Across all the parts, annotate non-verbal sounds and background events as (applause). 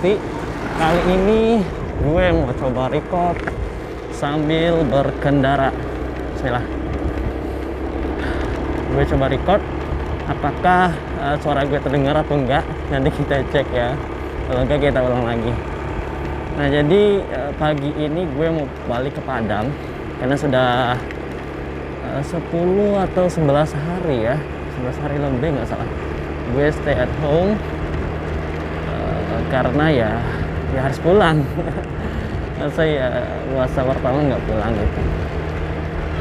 Kali ini gue mau coba record sambil berkendara. Bismillah Gue coba record Apakah uh, suara gue terdengar atau enggak? Nanti kita cek ya. Kalau enggak kita ulang lagi. Nah jadi uh, pagi ini gue mau balik ke Padang Karena sudah uh, 10 atau 11 hari ya. 11 hari lebih nggak salah. Gue stay at home karena ya ya harus pulang. (laughs) Saya puasa pertama nggak pulang gitu.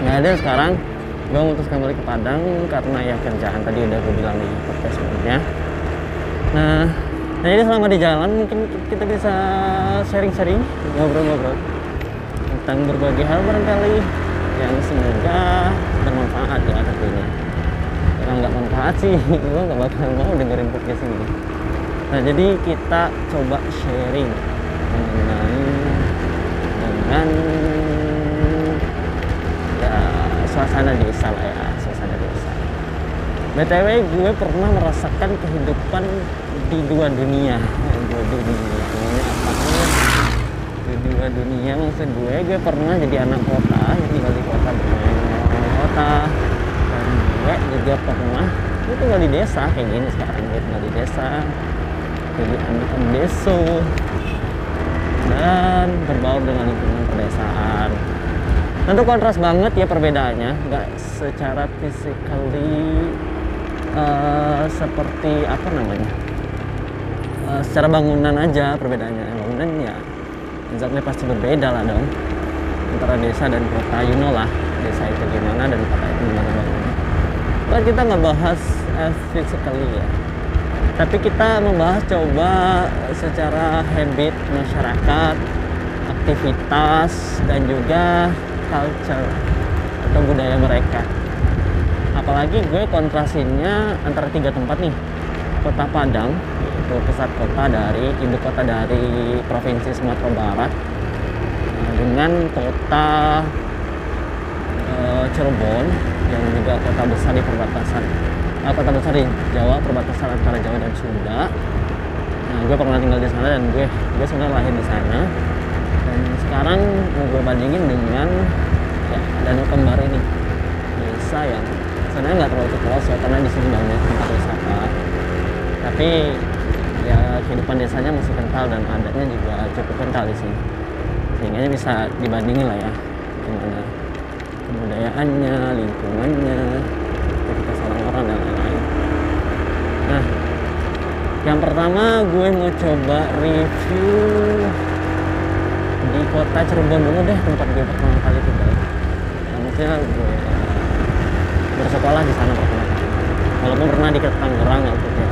Nggak ada sekarang gue memutuskan balik ke Padang karena ya kerjaan tadi udah gue bilang di podcast sebelumnya. Nah nah jadi selama di jalan mungkin kita bisa sharing-sharing ngobrol-ngobrol tentang berbagai hal barangkali yang semoga bermanfaat ya tentunya. Kalau nggak manfaat sih (laughs) gue nggak bakal mau dengerin podcast ini nah jadi kita coba sharing mengenai dengan ya suasana desa lah ya suasana desa. Btw gue pernah merasakan kehidupan di dua dunia. Dua dunia. Apa di dua dunia maksud gue gue pernah jadi anak kota yang tinggal di kota bermain kota. Dan gue juga pernah gue tinggal di desa kayak gini sekarang gue tinggal di desa jadi anak deso dan berbaur dengan lingkungan pedesaan. Tentu kontras banget ya perbedaannya. Nggak secara physically uh, seperti apa namanya? Uh, secara bangunan aja perbedaannya. Bangunan ya exactly pasti berbeda lah dong. Antara desa dan kota you know lah desa itu gimana dan kota itu gimana kita nggak bahas uh, physically ya tapi kita membahas coba secara habit masyarakat aktivitas dan juga culture atau budaya mereka. Apalagi gue kontrasinnya antara tiga tempat nih. Kota Padang itu pusat kota dari ibu kota dari provinsi Sumatera Barat dengan kota e, Cirebon yang juga kota besar di perbatasan eh, kota besar di Jawa perbatasan antara Jawa dan Sunda. Nah gue pernah tinggal di sana dan gue gue sebenarnya lahir di sana. Dan sekarang gue bandingin dengan ya Danau Kembar ini. Desa yang sebenarnya nggak terlalu terkelos ya karena di sini banyak tempat wisata. Tapi ya kehidupan desanya masih kental dan adatnya juga cukup kental di sini. Sehingga bisa dibandingin lah ya gimana kebudayaannya lingkungannya aktivitas orang-orang dan lain-lain. Nah yang pertama gue mau coba review di kota Cirebon dulu deh tempat gue pertama kali tinggal nah, maksudnya gue bersekolah di sana pertama kali. Walaupun pernah di Tangerang ya itu ya.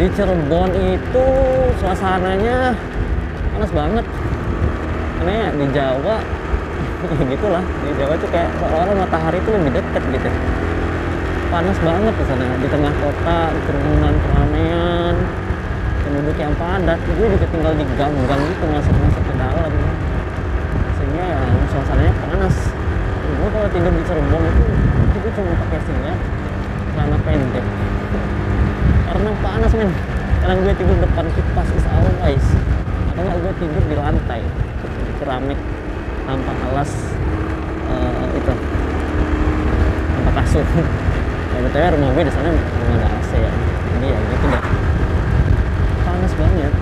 Di Cirebon itu suasananya panas banget. Karena di Jawa ya (laughs) gitulah. Di Jawa tuh kayak seolah-olah matahari itu lebih dekat gitu. Panas banget di sana. Di tengah kota kerumunan keramaian. Penduduk yang padat. Gue juga tinggal di gang-gang itu masuk-masuk ke dalam. Sehingga ya suasananya panas. Gue kalau tidur di Cirebon itu itu cuma pakai singlet celana pendek. Karena panas men. Karena gue tidur depan kipas is always atau gue tidur di lantai. Di keramik tanpa alas uh, itu. Tanpa kasur. (laughs) Ya btw rumah gue di sana belum ada AC ya. Jadi ya gitu deh panas banget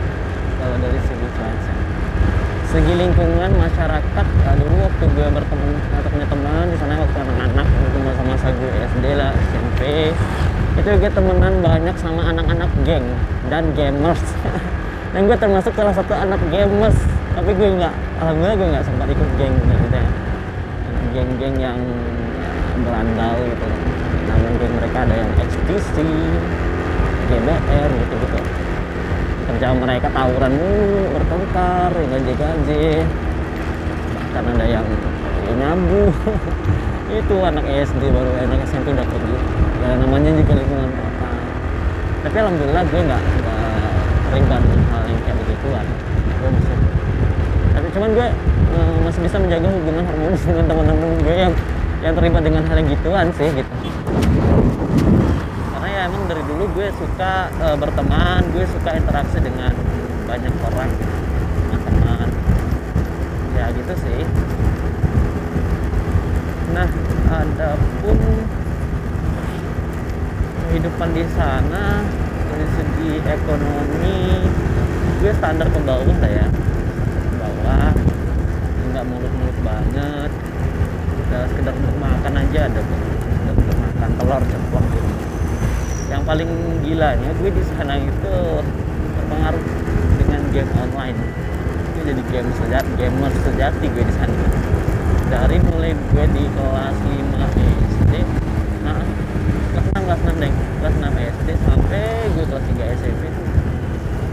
kalau dari segi cuaca. Segi lingkungan masyarakat ya dulu waktu gue berteman atau punya teman di sana waktu anak-anak waktu masa-masa gue SD lah SMP itu gue temenan banyak sama anak-anak geng dan gamers (laughs) dan gue termasuk salah satu anak gamers. Tapi gue nggak alhamdulillah gue nggak sempat ikut geng gitu ya geng-geng yang berandal gitu. Namun geng mereka ada yang XTC GBR gitu gitu kerjaan mereka tawuran mulu bertengkar gaji-gaji bahkan ada yang nyabu (laughs) itu anak SD baru anak SMP udah gitu ya namanya juga lingkungan kota tapi alhamdulillah gue nggak terlibat hal yang kayak begituan. Gue bisa tapi cuman gue uh, masih bisa menjaga hubungan harmonis dengan teman-teman gue yang yang terlibat dengan hal yang gituan sih gitu. Karena ya emang dari dulu gue suka uh, berteman gue suka interaksi dengan banyak orang teman-teman ya gitu sih. Nah ada pun kehidupan di sana dari segi ekonomi gue standar ke bawah lah ya. Ke bawah nggak mulut-mulut banget. Udah sekedar untuk makan aja ada sekedar untuk makan telur ceplok gitu yang paling gilanya gue di sana itu terpengaruh dengan game online. Gue jadi game sejati gamer sejati gue di sana. Dari mulai gue di kelas 5 SD nah kelas 6 kelas 6 deh kelas 6 SD sampai gue kelas 3 SMP tuh.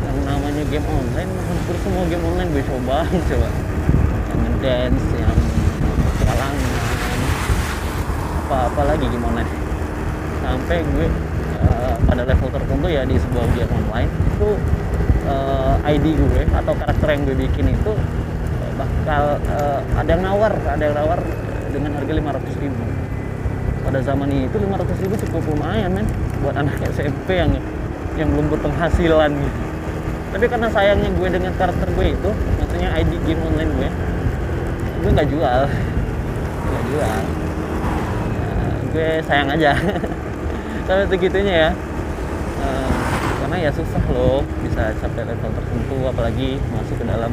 Yang namanya game online hampir semua game online gue cobain (laughs) coba. Yang ngedance yang sekarang apa-apa lagi game online. Sampai gue uh, pada level tertentu ya di sebuah game online itu uh, eh, ID gue atau karakter yang gue bikin itu bakal uh, ada yang nawar ada yang nawar dengan harga 500 ribu pada zaman itu 500 ribu cukup lumayan men buat anak SMP yang yang belum berpenghasilan gitu. Tapi karena sayangnya gue dengan karakter gue itu maksudnya ID game online gue gue nggak jual. Nggak jual. Ya, gue sayang aja. (laughs) Sampai segitunya ya. Uh, karena ya susah loh bisa sampai level tertentu apalagi masuk ke dalam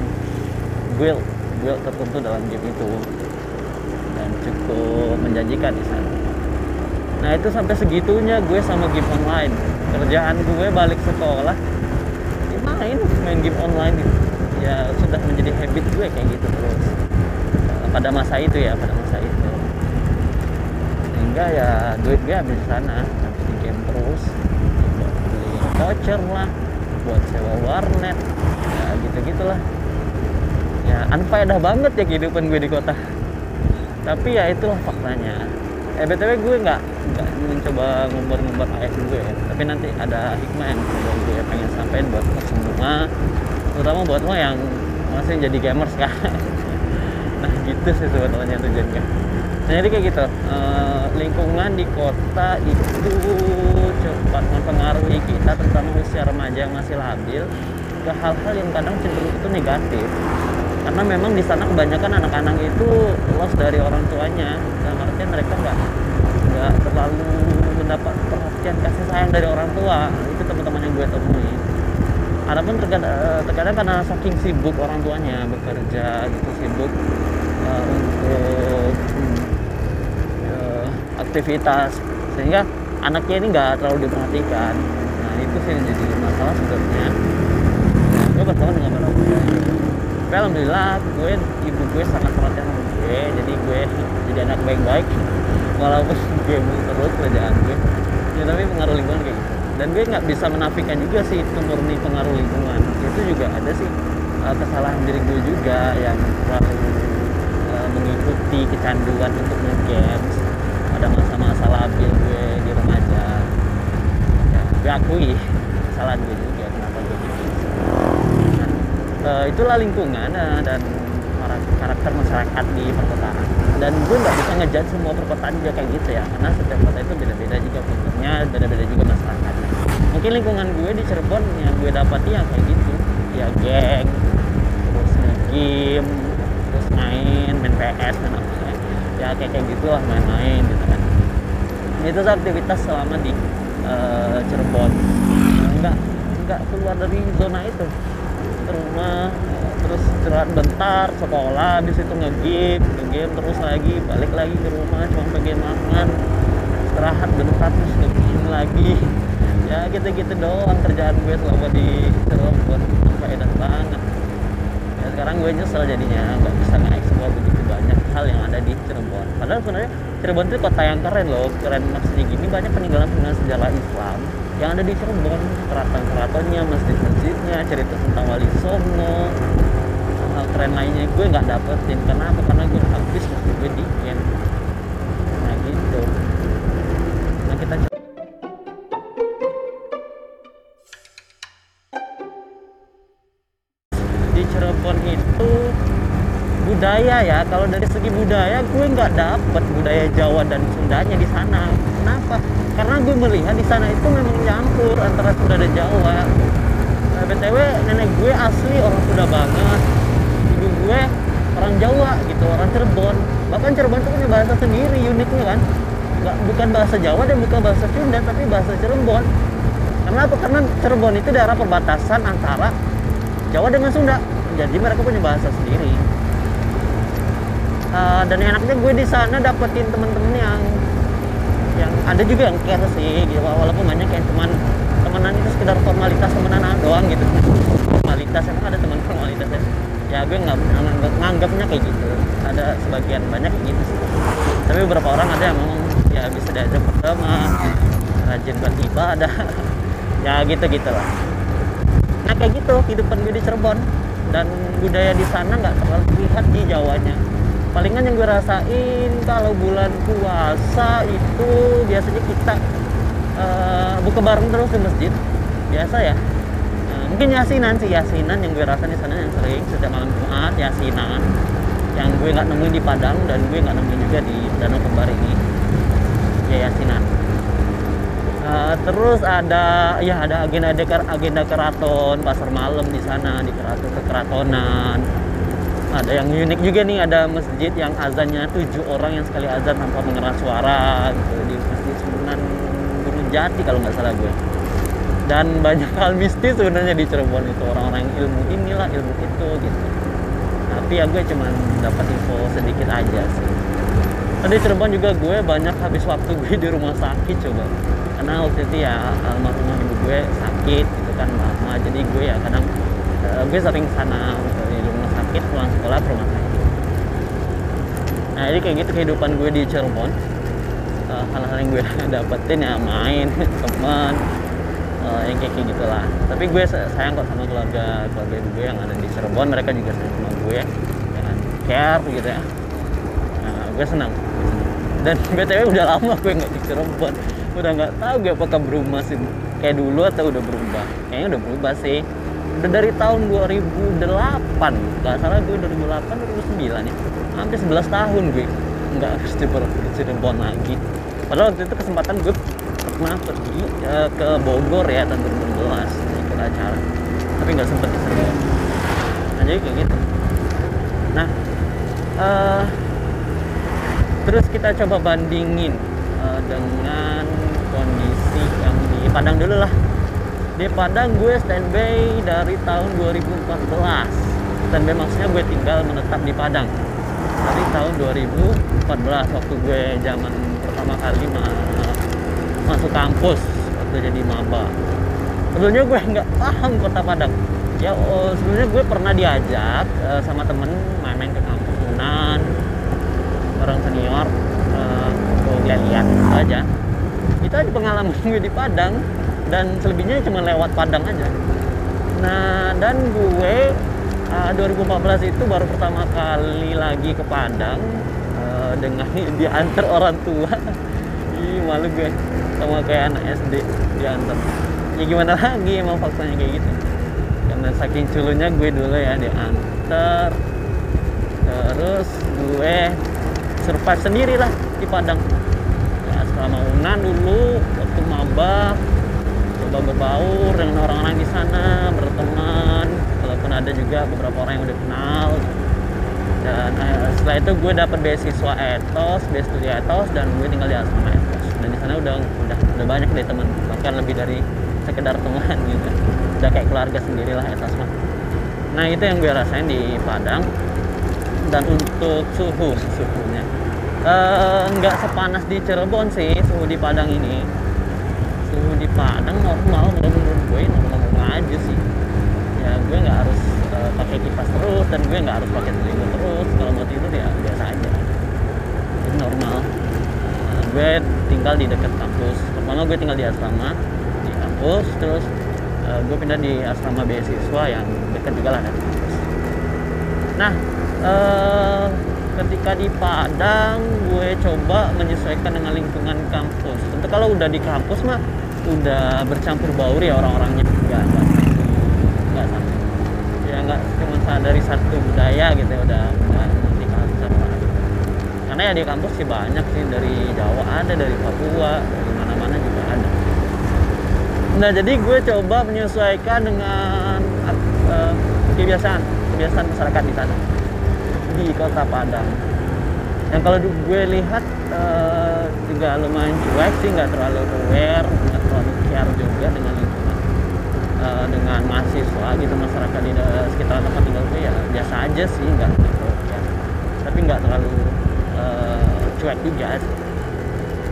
guild guild tertentu dalam game itu. Dan cukup menjanjikan sana nah itu sampai segitunya gue sama game online. Kerjaan gue balik sekolah ya main main game online itu. Ya sudah menjadi habit gue kayak gitu terus. Uh, pada masa itu ya pada masa itu. Sehingga ya duit gue habis sana. Habis di game terus. Buat beli voucher lah buat sewa warnet. Ya gitu gitulah ya unfaedah banget ya kehidupan gue di kota. Tapi ya itulah faktanya. Eh btw gue nggak nggak mencoba ngumbar-ngumbar ayat gue ya. Tapi nanti ada hikmah yang gue pengen sampaikan buat semua. Terutama buat lo yang masih jadi gamers (laughs) kan nah gitu sih sebetulnya tujuannya. Nah jadi kayak gitu. E, lingkungan di kota itu cepat mempengaruhi kita terutama usia remaja yang masih labil ke hal-hal yang kadang cenderung itu negatif. Karena memang di sana kebanyakan anak-anak itu lost dari orang tuanya. Dalam artian mereka nggak nggak terlalu mendapat perhatian kasih sayang dari orang tua itu teman-teman yang gue temui Adapun terkadang, eh, terkadang karena saking sibuk orang tuanya bekerja gitu sibuk uh, untuk uh, aktivitas sehingga anaknya ini nggak terlalu diperhatikan. Nah itu sih yang jadi masalah sebenarnya. Gue berteman dengan orang tua. Tapi alhamdulillah gue ibu gue sangat perhatian sama gue, jadi gue jadi anak baik-baik walaupun (laughs) gue terus kerjaan gue. Ya tapi pengaruh lingkungan kayak gitu. Dan gue nggak bisa menafikan juga sih itu murni pengaruh lingkungan. Itu juga ada sih uh, kesalahan diri gue juga yang terlalu uh, mengikuti kecanduan untuk nge-games. Pada masa-masa labil gue di remaja. Ya gue akui kesalahan gue juga kenapa gue gitu. Nah, uh, itulah lingkungan uh, dan karakter masyarakat di perkotaan. Dan gue nggak bisa ngejat semua perkotaan juga kayak gitu ya karena setiap kota itu beda-beda juga kulturnya beda-beda juga masyarakatnya mungkin lingkungan gue di Cirebon yang gue dapati yang kayak gitu. Ya geng terus game terus main main PS dan apa ya kayak kayak gitu lah main-main gitu kan. Itu aktivitas selama di uh, Cirebon. Nggak nggak keluar dari zona itu. Rumah terus istirahat bentar sekolah habis itu ngegame ngegame terus lagi balik lagi ke rumah cuma pengen makan istirahat bentar terus ngegame lagi. (laughs) Ya gitu-gitu doang kerjaan gue selama di Cirebon edan banget. Ya sekarang gue nyesel jadinya nggak bisa nge-explore begitu banyak hal yang ada di Cirebon. Padahal sebenarnya Cirebon itu kota yang keren loh keren maksudnya gini banyak peninggalan-peninggalan sejarah Islam yang ada di Cirebon. Keraton-keratonnya masjid-masjidnya cerita tentang Wali Songo hal keren lainnya. Gue nggak dapetin. Kenapa karena gue habis waktu gue di nah gitu. Nah kita di Cirebon itu budaya budaya kalau dari segi budaya gue nggak dapet budaya Jawa dan Sundanya di sana. Kenapa? Karena gue melihat di sana itu memang nyampur antara Sunda dan Jawa. Nah, btw nenek gue asli orang Sunda banget ibu gue orang Jawa gitu orang Cirebon. Bahkan Cirebon itu punya bahasa sendiri uniknya kan. Nggak bukan bahasa Jawa dan bukan bahasa Sunda tapi bahasa Cirebon. Kenapa karena Cirebon itu daerah perbatasan antara Jawa dengan Sunda. Jadi mereka punya bahasa sendiri. Uh, dan enaknya gue di sana dapetin temen-temen yang yang ada juga yang care sih gitu. Walaupun banyak yang teman temenan itu sekedar formalitas temenan doang gitu. Formalitas emang ada teman formalitas ya ya gue nggak nganggapnya kayak gitu. Ada sebagian banyak gitu sih. Tapi beberapa orang ada yang ngomong ya bisa diajak pertama rajin ada (laughs) ya gitu gitulah nah kayak gitu kehidupan gue di Cirebon. Dan budaya di sana nggak terlalu terlihat di Jawanya. Palingan yang gue rasain kalau bulan puasa itu biasanya kita uh, buka bareng terus di masjid. Biasa ya mungkin yasinan sih yasinan yang gue rasain di sana yang sering setiap malam Jumat yasinan yang gue nggak nemuin di Padang dan gue nggak nemuin juga di Danau Kembar ini. Ya yasinan. Uh, terus ada ya ada agenda agenda keraton pasar malam di sana di keraton kekeratonan ada yang unik juga nih ada masjid yang azannya tujuh orang yang sekali azan tanpa mengeras suara gitu di masjid Sunan Gunung Jati kalau nggak salah gue dan banyak hal mistis sebenarnya di Cirebon itu. Orang-orang ilmu inilah ilmu itu gitu. Tapi ya gue cuman dapat info sedikit aja sih. Tadi Cirebon juga gue banyak habis waktu gue di rumah sakit coba. Karena waktu itu ya almarhumah ibu gue sakit gitu kan lama. Jadi gue ya kadang uh, gue sering sana sakit pulang sekolah ke rumah sakit. Nah jadi kayak gitu kehidupan gue di Cirebon. Uh, hal-hal yang gue (laughs) dapetin ya main (laughs) teman uh, yang kayak gitu lah tapi gue sayang kok sama keluarga keluarga gue yang ada di Cirebon. Mereka juga sayang sama gue dengan care gitu ya. Nah, gue senang. Dan (laughs) btw udah lama gue nggak di Cirebon. Udah nggak tahu gue apakah berubah sih. Kayak dulu atau udah berubah? Kayaknya udah berubah sih. Udah dari tahun 2008 nggak salah gue 2008 2009 ya. Hampir 11 tahun gue nggak harus di Cirebon lagi. Padahal waktu itu kesempatan gue pernah pergi ya, ke Bogor ya tahun 2012 ikut acara. Tapi nggak sempet Cirebon nah jadi kayak gitu. Nah uh, terus kita coba bandingin uh, dengan kondisi yang di Padang dulu lah. Di Padang gue standby dari tahun 2014 standby maksudnya gue tinggal menetap di Padang. Dari tahun 2014 waktu gue zaman pertama kali ma masuk kampus waktu jadi maba. Sebelumnya gue nggak paham kota Padang. Ya oh, sebelumnya gue pernah diajak uh, sama temen main-main ke kampus Unan orang senior uh, gue lihat-lihat aja. Itu aja pengalaman gue di Padang dan selebihnya cuma lewat Padang aja. Nah dan gue uh, 2014 itu baru pertama kali lagi ke Padang uh, dengan (laughs) diantar orang tua Ih, malu gue sama kayak anak SD diantar ya gimana lagi emang faktanya kayak gitu? Karena saking culunya gue dulu ya diantar. Terus gue survive sendiri lah di Padang. Ya selama unan dulu waktu maba coba berbaur dengan orang-orang di sana berteman. Walaupun ada juga beberapa orang yang udah kenal. Dan eh, setelah itu gue dapet beasiswa etos beasiswa etos dan gue tinggal di asrama etos sana udah udah udah banyak deh teman bahkan lebih dari sekedar teman (laughs) gitu. Udah kayak keluarga sendiri lah etos mah nah itu yang gue rasain di Padang. Dan untuk suhu suhunya. Eh, nggak uh, sepanas di Cirebon sih suhu di Padang ini. Suhu di Padang normal menurut gue normal aja sih. Ya gue nggak harus uh, pakai kipas terus dan gue nggak harus pakai selimut terus. Kalau mau tidur ya biasa aja. Itu normal gue tinggal di dekat kampus. Pertama gue tinggal di asrama di kampus terus uh, gue pindah di asrama beasiswa yang dekat juga lah dari kampus. Nah uh, ketika di Padang gue coba menyesuaikan dengan lingkungan kampus. Tentu kalau udah di kampus mah udah bercampur baur ya orang-orangnya. Nggak nggak nggak sama ya nggak cuma dari satu budaya gitu ya udah karena ya di kampus sih banyak sih dari Jawa ada dari Papua dari mana-mana juga ada. Nah jadi gue coba menyesuaikan dengan uh, kebiasaan kebiasaan masyarakat di sana di kota Padang. Yang kalau gue lihat uh, juga lumayan cuek sih nggak terlalu aware nggak terlalu care juga dengan lingkungan uh, dengan mahasiswa gitu masyarakat di sekitar tempat tinggal gue ya biasa aja sih nggak terlalu care. Tapi nggak terlalu uh, cuek juga.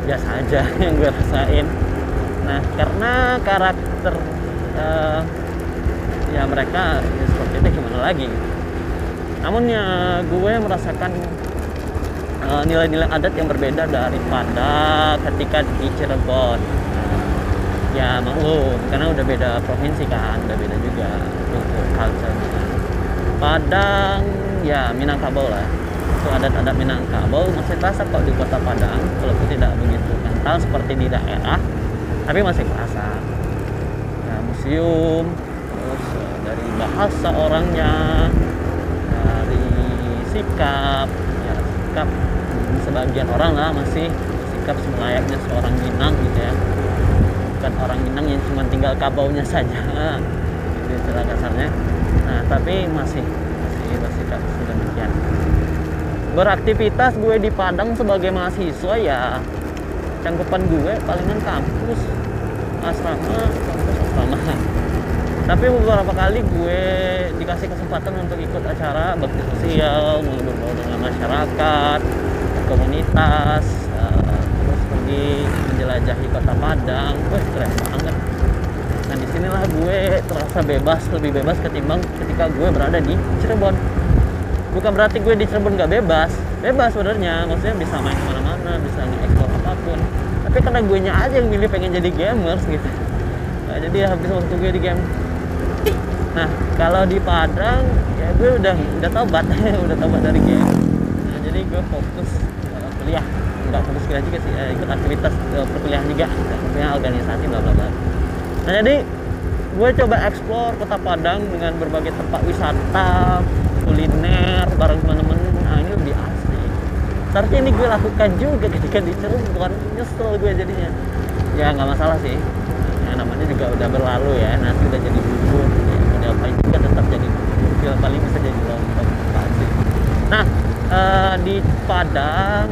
Biasa aja (laughs) yang gue rasain. Nah karena karakter uh, ya mereka ya seperti itu gimana lagi? Namun ya gue merasakan Eh, nilai-nilai uh, adat yang berbeda daripada ketika di Cirebon. Ya maklum karena udah beda provinsi kan udah beda juga untuk culture Padang ya Minangkabau lah itu adat-adat Minangkabau masih terasa kok di kota Padang walaupun tidak begitu kental seperti di daerah tapi masih terasa. Ya museum terus uh, dari bahasa orangnya dari sikap ya sikap sebagian orang lah masih sikap selayaknya seorang Minang gitu ya. Bukan orang Minang yang cuma tinggal kabaunya saja. Itu istilah kasarnya nah tapi masih masih bersikap sedemikian beraktivitas gue di Padang sebagai mahasiswa ya cangkupan gue palingan kampus asrama kampus asrama. Tapi beberapa kali gue dikasih kesempatan untuk ikut acara bakti sosial ngobrol dengan masyarakat komunitas uh, terus pergi menjelajahi kota Padang. Wah keren banget. Nah di sinilah gue terasa bebas lebih bebas ketimbang ketika gue berada di Cirebon bukan berarti gue di Cirebon gak bebas. Bebas sebenarnya. Maksudnya bisa main ke mana-mana bisa nge-explore apa pun. Tapi karena gue nya aja yang milih pengen jadi gamers gitu. Nah, jadi habis waktu gue di game. Nah kalau di Padang ya gue udah udah tobat. (laughs) Udah tobat dari game. Nah, jadi gue fokus kuliah. Nggak fokus kuliah juga sih eh, ikut aktivitas uh, perkuliahan juga. Punya organisasi bla bla bla. Nah jadi gue coba explore kota Padang dengan berbagai tempat wisata kuliner bareng teman-teman. Nah ini lebih asik. Seharusnya ini gue lakukan juga ketika di Cirebon nyesel gue jadinya. Ya nggak masalah sih. Ya namanya juga udah berlalu ya. Nasi udah jadi bubur. Ya mau diapain juga tetap jadi bubur. Paling bisa jadi lontong. Nah uh, di Padang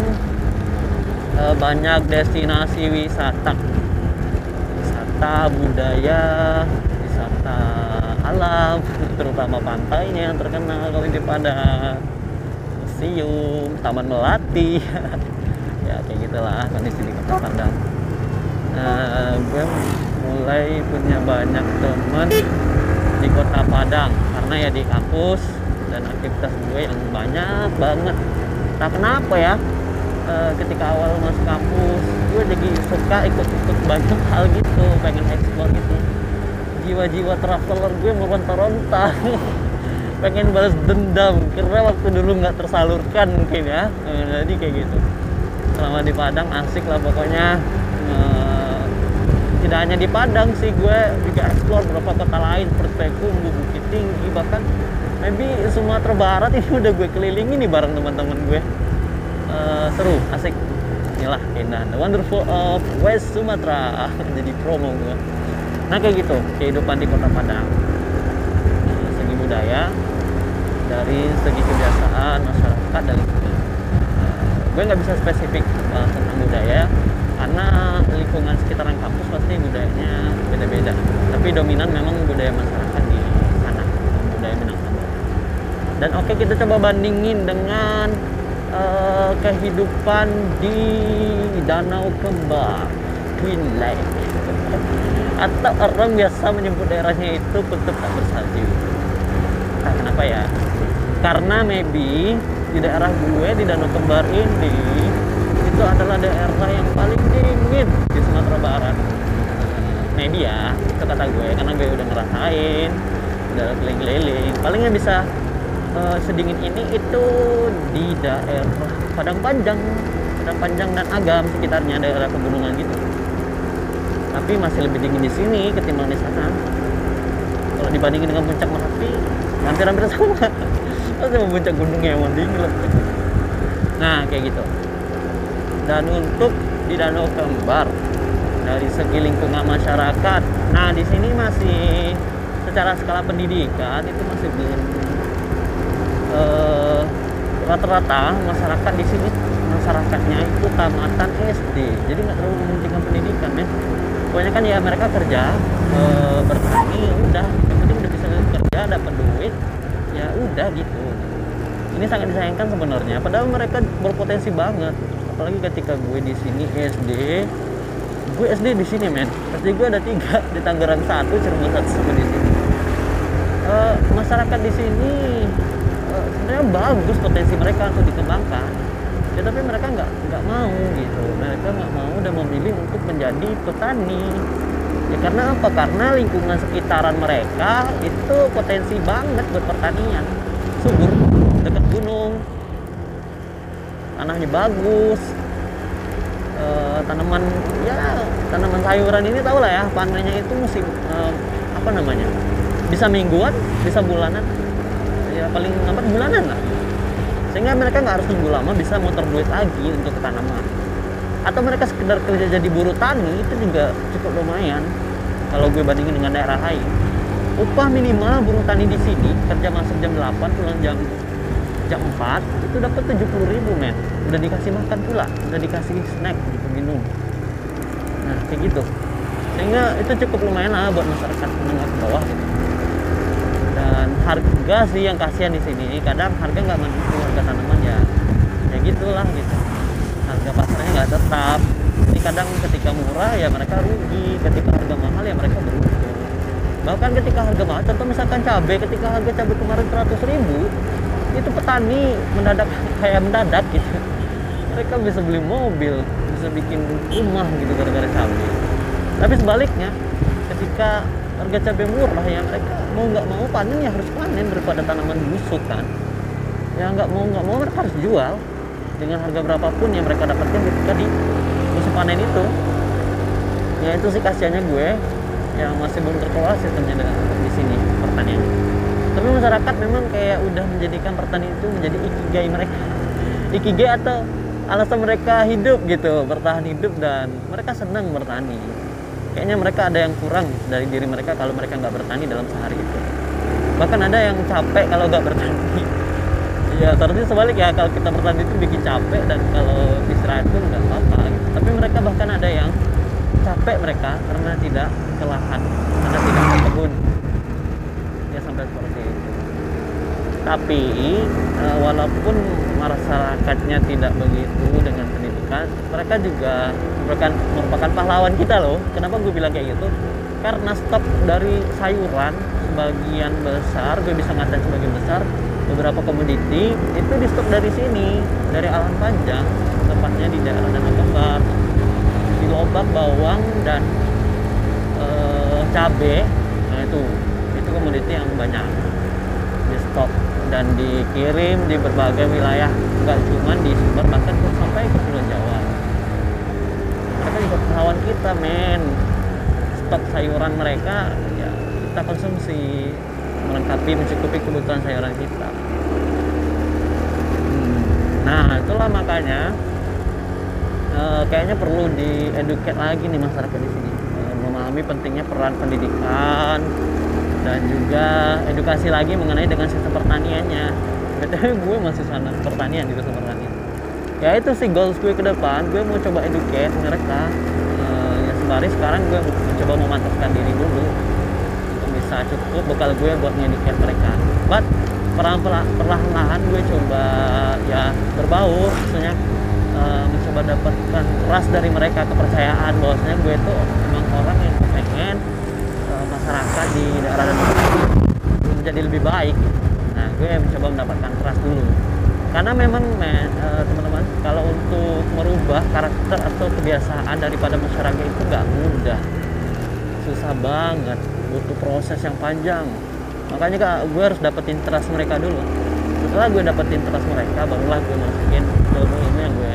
uh, banyak destinasi wisata. Wisata budaya wisata alam terutama pantainya yang terkenal. Kalau di Padang museum Taman Melati. (laughs) Ya kayak gitulah kondisi di Kota Padang. Uh, gue mulai punya banyak teman di Kota Padang. Karena ya di kampus dan aktivitas gue yang banyak banget. Nah kenapa ya e, ketika awal masuk kampus gue jadi suka ikut-ikut banyak hal gitu pengen explore gitu jiwa-jiwa traveler gue meronta-ronta (laughs) pengen balas dendam karena waktu dulu nggak tersalurkan mungkin ya. E, jadi kayak gitu. Selama di Padang asik lah pokoknya. E, tidak hanya di Padang sih gue juga explore beberapa kota lain seperti Payakumbuh, Bukit Tinggi bahkan maybe Sumatera Barat ini udah gue kelilingi nih bareng teman-teman gue. Uh, seru asik. Inilah keindahan the wonderful of West Sumatera. (laughs) Jadi promo gue nah kayak gitu kehidupan di kota Padang. Uh, segi budaya dari segi kebiasaan masyarakat dan uh, gue nggak bisa spesifik uh, tentang budaya karena lingkungan sekitaran kampus pasti budayanya beda-beda. Tapi dominan memang budaya masyarakat di sana budaya Minang dan oke okay, kita coba bandingin dengan uh, kehidupan di Danau Kembar Twin Lake atau orang biasa menyebut daerahnya itu kutub tak bersalju. Nah, kenapa ya? Karena maybe di daerah gue di Danau Kembar ini itu adalah daerah yang paling dingin di Sumatera Barat. Maybe ya itu kata gue karena gue udah ngerasain udah keliling-keliling. Palingnya bisa uh, sedingin ini itu di daerah Padang Panjang. Padang Panjang dan Agam sekitarnya daerah pegunungan gitu tapi masih lebih dingin di sini ketimbang di sana. Kalau dibandingin dengan puncak Merapi hampir-hampir sama. (laughs) Pasti puncak gunungnya yang dingin loh. Nah kayak gitu. Dan untuk di Danau Kembar dari segi lingkungan masyarakat nah di sini masih secara skala pendidikan itu masih belum uh, rata-rata masyarakat di sini masyarakatnya itu tamatan SD jadi nggak terlalu mementingkan pendidikan ya pokoknya kan ya mereka kerja e, bertani udah. Yang penting udah bisa kerja dapat duit ya udah gitu. Ini sangat disayangkan sebenarnya. Padahal mereka berpotensi banget. Apalagi ketika gue di sini SD gue SD di sini men. SD gue ada tiga (laughs) di Tangerang satu Cirebon satu sama di sini. E, masyarakat di sini e, sebenarnya bagus potensi mereka untuk dikembangkan ya tapi mereka nggak nggak mau gitu. Mereka nggak mau dan memilih untuk menjadi petani. Ya karena apa? Karena lingkungan sekitaran mereka itu potensi banget buat pertanian subur dekat gunung. Tanahnya bagus. E, tanaman ya tanaman sayuran ini tau lah ya panennya itu musim e, apa namanya? Bisa mingguan bisa bulanan. Ya paling lambat bulanan lah sehingga mereka nggak harus nunggu lama bisa muter duit lagi untuk ke tanaman. Atau mereka sekedar kerja jadi buruh tani itu juga cukup lumayan. Kalau gue bandingin dengan daerah lain. Upah minimal buruh tani di sini kerja masuk jam 8 pulang jam jam 4 itu dapat 70 ribu men. Udah dikasih makan pula udah dikasih snack gitu minum. Nah kayak gitu. Sehingga itu cukup lumayan lah buat masyarakat menengah ke bawah gitu harga sih yang kasihan di sini. Kadang harga nggak mendukung harga tanaman ya. Ya gitulah gitu. Harga pasarnya nggak tetap. Jadi kadang ketika murah ya mereka rugi. Ketika harga mahal ya mereka beruntung. Bahkan ketika harga mahal contoh misalkan cabai ketika harga cabai kemarin 100 ribu itu petani mendadak (laughs) kayak mendadak gitu. Mereka bisa beli mobil bisa bikin rumah gitu gara-gara cabai. Tapi sebaliknya ketika harga cabai murah ya mereka mau nggak mau panen ya harus panen daripada tanaman busuk kan? Ya nggak mau nggak mau mereka harus jual. Dengan harga berapapun yang mereka dapatkan ketika di musim panen itu. Ya itu sih kasihannya gue yang masih belum terkelola sistemnya di sini pertanian tapi masyarakat memang kayak udah menjadikan pertanian itu menjadi ikigai mereka. (laughs) Ikigai atau alasan mereka hidup gitu bertahan hidup dan mereka senang bertani kayaknya mereka ada yang kurang dari diri mereka kalau mereka nggak bertani dalam sehari itu. Bahkan ada yang capek kalau nggak bertani. (laughs) Ya seharusnya sebalik ya kalau kita bertani itu bikin capek dan kalau istirahat itu nggak apa-apa gitu. tapi mereka bahkan ada yang capek mereka karena tidak ke lahan karena tidak ke kebun ya sampai seperti itu. Tapi uh, walaupun masyarakatnya tidak begitu dengan pendidikan mereka juga merupakan merupakan pahlawan kita loh. Kenapa gue bilang kayak gitu? Karena stok dari sayuran sebagian besar gue bisa ngatain sebagian besar beberapa komoditi itu di stok dari sini dari Alam Panjang tepatnya di daerah Danau Kembar di Lobak bawang dan e, cabe nah itu itu komoditi yang banyak di stok dan dikirim di berbagai wilayah nggak cuma di Sumber bahkan sampai ke Pulau Jawa. Mereka juga pahlawan kita men. Stok sayuran mereka ya kita konsumsi. Melengkapi mencukupi kebutuhan sayuran kita. Nah itulah makanya e, kayaknya perlu dieduket lagi nih masyarakat di sini. E, memahami pentingnya peran pendidikan dan juga edukasi lagi mengenai dengan sistem pertaniannya btw gue masih sana pertanian juga sistem pertanian. Ya itu sih goals gue ke depan. Gue mau coba educate mereka uh, ya sembari sekarang gue mencoba memantapkan diri dulu. Untuk bisa cukup bekal gue buat ngediket mereka. But perlahan-lahan gue coba ya berbau. Maksudnya uh, mencoba dapatkan keras dari mereka kepercayaan. Bahwasanya gue itu memang orang yang pengen masyarakat di daerah dan menjadi lebih baik. nah gue mencoba mendapatkan trust dulu. Karena memang eh, teman-teman kalau untuk merubah karakter atau kebiasaan daripada masyarakat itu nggak mudah. Susah banget butuh proses yang panjang. Makanya kak gue harus dapetin trust mereka dulu. Setelah gue dapetin trust mereka barulah gue masukin ilmu-ilmu yang gue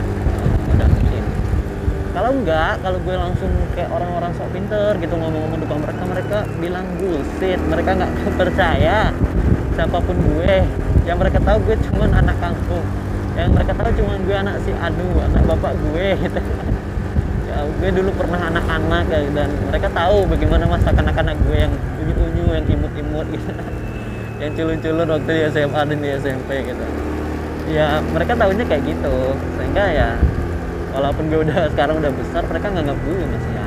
kalau enggak kalau gue langsung kayak orang-orang sok pinter gitu ngomong-ngomong depan mereka mereka bilang bullshit. Mereka nggak (laughs) percaya siapa pun gue yang mereka tahu gue cuma anak kampung yang mereka tahu cuma gue anak si adu anak bapak gue gitu. (laughs) Ya gue dulu pernah anak-anak ya, dan mereka tahu bagaimana masa kanak-kanak gue yang unyu-unyu yang imut-imut gitu. (laughs) Yang culun-culun waktu di SMA dan di SMP gitu. Ya mereka tahunya kayak gitu. Sehingga ya walaupun gue udah (laughs) sekarang udah besar mereka nganggap gue masih juga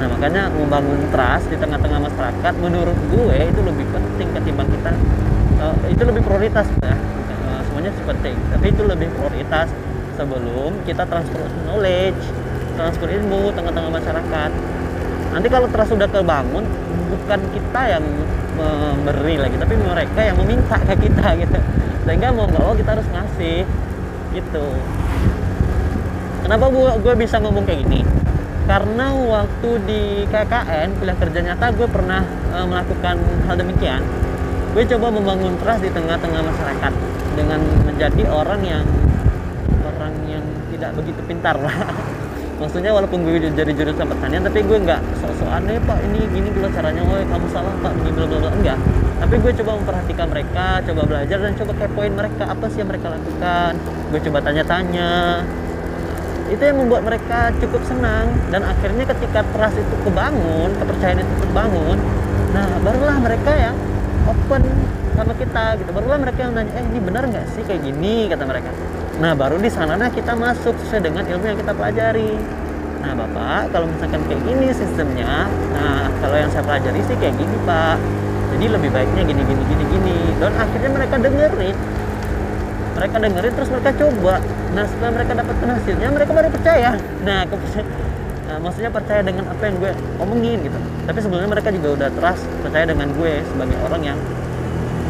nah makanya membangun trust di tengah-tengah masyarakat menurut gue itu lebih penting ketimbang kita uh, itu lebih prioritas ya. Uh, semuanya penting tapi itu lebih prioritas sebelum kita transfer knowledge transfer ilmu tengah-tengah masyarakat. Nanti kalau trust sudah kebangun bukan kita yang memberi lagi tapi mereka yang meminta ke kita (laughs) gitu. Sehingga mau nggak mau kita harus ngasih gitu. Kenapa gue gue bisa ngomong kayak gini karena waktu di KKN kuliah kerja nyata gue pernah e, melakukan hal demikian. Gue coba membangun trust di tengah-tengah masyarakat dengan menjadi orang yang orang yang tidak begitu pintar lah. (laughs) Maksudnya walaupun gue jadi jurusan pertanian tapi gue nggak sok-sokan deh pak ini gini dulu caranya oh kamu salah pak ini bla bla. Enggak. Tapi gue coba memperhatikan mereka coba belajar dan coba kepoin mereka apa sih yang mereka lakukan. Gue coba tanya-tanya itu yang membuat mereka cukup senang dan akhirnya ketika trust itu kebangun kepercayaan itu kebangun nah barulah mereka yang open sama kita gitu barulah mereka yang nanya eh ini benar nggak sih kayak gini kata mereka Nah, baru di sana kita masuk sesuai dengan ilmu yang kita pelajari. Nah, Bapak, kalau misalkan kayak gini sistemnya, nah kalau yang saya pelajari sih kayak gini, Pak. Jadi lebih baiknya gini gini gini gini. Dan akhirnya mereka dengerin. Mereka dengerin terus mereka coba. Nah, setelah mereka dapat hasilnya, mereka baru percaya. Nah, nah, maksudnya percaya dengan apa yang gue omongin gitu. Tapi sebelumnya mereka juga udah trust percaya dengan gue sebagai orang yang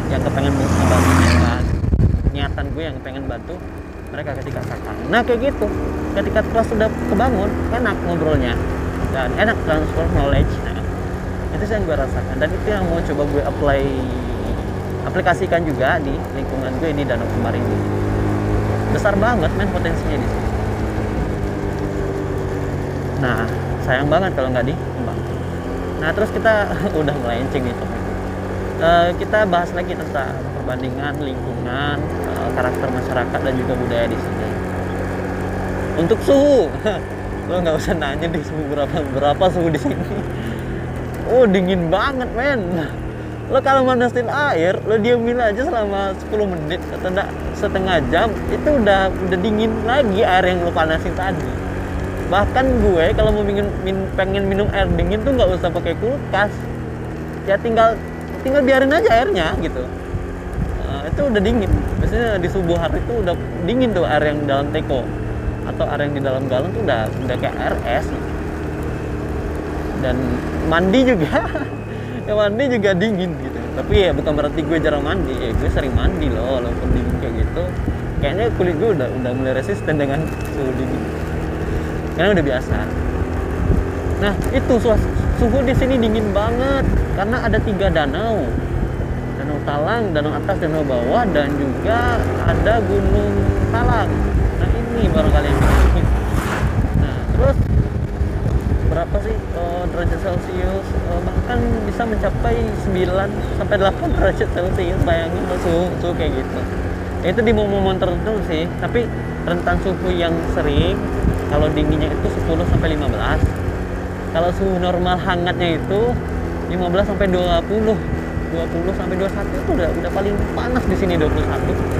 yang kepengen membantu niatan gue yang pengen bantu mereka ketika kakak nah kayak gitu ketika trust sudah kebangun enak ngobrolnya dan enak transfer knowledge nah, itu yang gue rasakan dan itu yang mau coba gue apply aplikasikan juga di lingkungan gue ini danau kemarin ini besar banget main potensinya di sini nah sayang banget kalau nggak dikembang nah terus kita (laughs) udah melenceng nih uh, kita bahas lagi tentang perbandingan lingkungan karakter masyarakat dan juga budaya di sini. Untuk suhu, (laughs) lo nggak usah nanya di suhu berapa berapa suhu di sini. (laughs) Oh dingin banget men. Lo kalau manasin air, lo diemin aja selama 10 menit atau setengah jam, itu udah udah dingin lagi air yang lo panasin tadi. Bahkan gue kalau mau min, min, pengen minum air dingin tuh nggak usah pakai kulkas. Ya tinggal tinggal biarin aja airnya gitu. Itu udah dingin. Biasanya di subuh hari itu udah dingin tuh air yang dalam teko. Atau air yang di dalam galon tuh udah udah kayak air es. Dan mandi juga (laughs) ya mandi juga dingin gitu tapi ya bukan berarti gue jarang mandi ya gue sering mandi loh walaupun dingin kayak gitu kayaknya kulit gue udah udah mulai resisten dengan suhu dingin karena udah biasa nah itu suhu di sini dingin banget karena ada tiga danau Talang, Danau Atas, Danau Bawah, dan juga ada Gunung Talang. Nah ini yang bikin. Nah terus berapa sih oh, derajat Celcius? Oh, bahkan bisa mencapai 9 sampai 8 derajat Celcius. Bayangin suhu, suhu kayak gitu. Itu di momen-momen tertentu sih, tapi rentan suhu yang sering kalau dinginnya itu 10 sampai 15. Kalau suhu normal hangatnya itu 15 sampai 20 20 sampai 21 itu udah udah paling panas di sini 21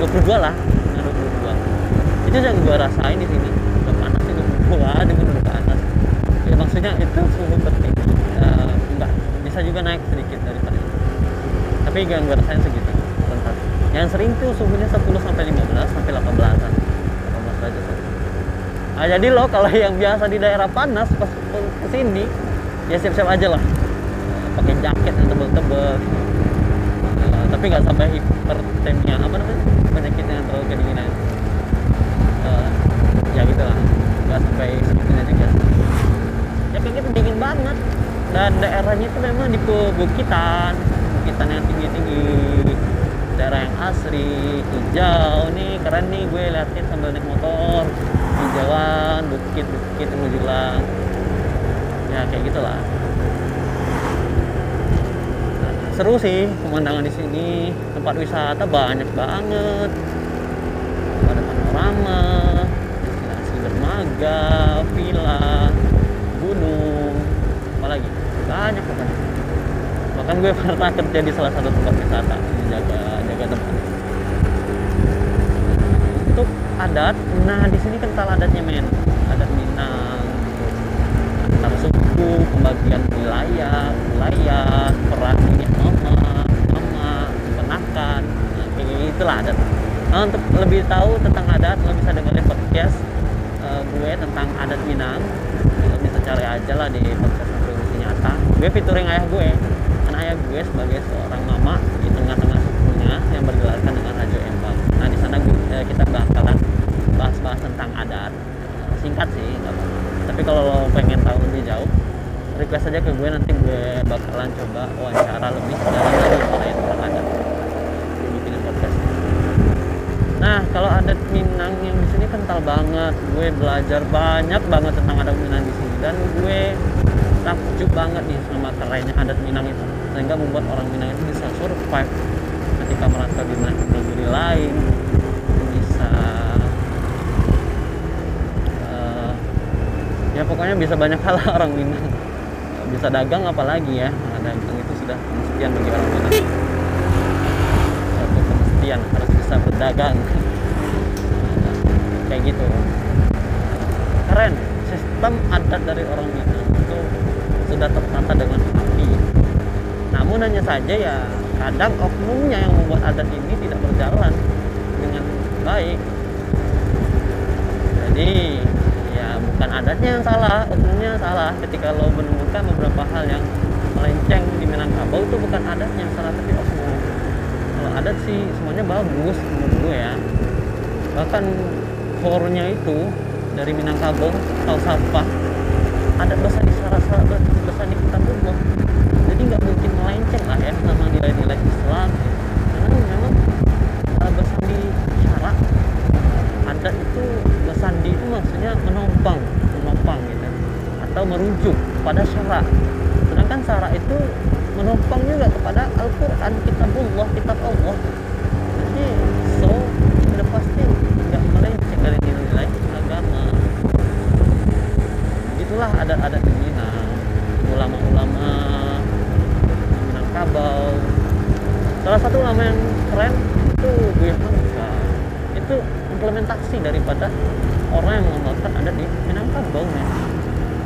22 lah nah 22 itu yang gue rasain di sini udah panas itu 22 dengan udah panas ya maksudnya itu suhu uh, enggak bisa juga naik sedikit dari tadi. Tapi yang gue rasain segitu bentar. Yang sering tuh suhunya 10 sampai 15 sampai 18 an 18 derajat nah jadi lo kalau yang biasa di daerah panas pas ke sini ya siap-siap aja lah. Pakai jaket yang tebel-tebel. Tapi nggak sampai hipertemia apa namanya? Penyakitnya yang terlalu kedinginan uh, ya gitu lah. Nggak sampai segitunya juga. Ya kayak gitu dingin banget dan daerahnya itu memang di pebukitan. Bukitan yang tinggi-tinggi. Daerah yang asri hijau. Nih keren nih gue liatin sambil naik motor. Hijauan bukit-bukit yang menjulang ya kayak gitulah. Seru sih pemandangan di sini. Tempat wisata banyak banget. Ada panorama destinasi dermaga villa banyak pokoknya. Bahkan gue pernah kerja di salah satu tempat wisata jaga jaga tempat. Untuk adat nah di sini kental adatnya men. Adat Minang antar suku pembagian wilayah wilayah peran ini mama mama penakan nah, itulah adat. Nah, untuk lebih tahu tentang adat lo bisa dengerin podcast uh, gue tentang adat Minang. Lo bisa cari aja lah di podcast gue featuring ayah gue. Kan ayah gue sebagai seorang mama di tengah-tengah sukunya yang bergelarkan dengan Rajo Embang. Nah di sana gue, eh, kita bakalan bahas-bahas tentang adat. Singkat sih nggak apa tapi kalau lo pengen tahu lebih jauh request aja ke gue nanti gue bakalan coba wawancara lebih dalam lagi mengenai tentang adat. Nah kalau adat Minang yang di sini kental banget. Gue belajar banyak banget tentang adat Minang di sini. Dan gue takjub banget nih sama kerennya adat Minang itu. Sehingga membuat orang Minang itu bisa survive ketika merantau di negeri lain bisa uh, ya pokoknya bisa banyak hal orang Minang. Bisa dagang apalagi ya. Nah, dagang itu sudah kemestian bagi orang Minang. Satu kemestian harus bisa berdagang. Kayak gitu. Keren sistem adat dari orang Minang tertata dengan rapi namun hanya saja ya kadang oknumnya yang membuat adat ini tidak berjalan dengan baik. Jadi ya bukan adatnya yang salah oknumnya yang salah. Ketika lo menemukan beberapa hal yang melenceng di Minangkabau itu bukan adatnya yang salah tapi oknum. Kalau adat sih semuanya bagus menurut gue ya. Bahkan core-nya itu dari Minangkabau atau sampah adat bahasa di Sarasa bahasa di Kitabullah jadi nggak mungkin melenceng lah ya sama nilai-nilai Islam. Karena memang uh, bersandi syarak adat itu bersandi itu maksudnya menompang menopang gitu. Atau merujuk pada syarak. Sedangkan syarak itu menopang juga kepada Al-Quran kitabullah kitab Allah. Jadi so udah pasti nggak melenceng dari nilai-nilai agama itulah adat-adat di Minang ulama-ulama Minangkabau salah satu ulama yang keren itu Buya Hamka itu implementasi daripada orang yang mengamalkan adat di Minangkabau ya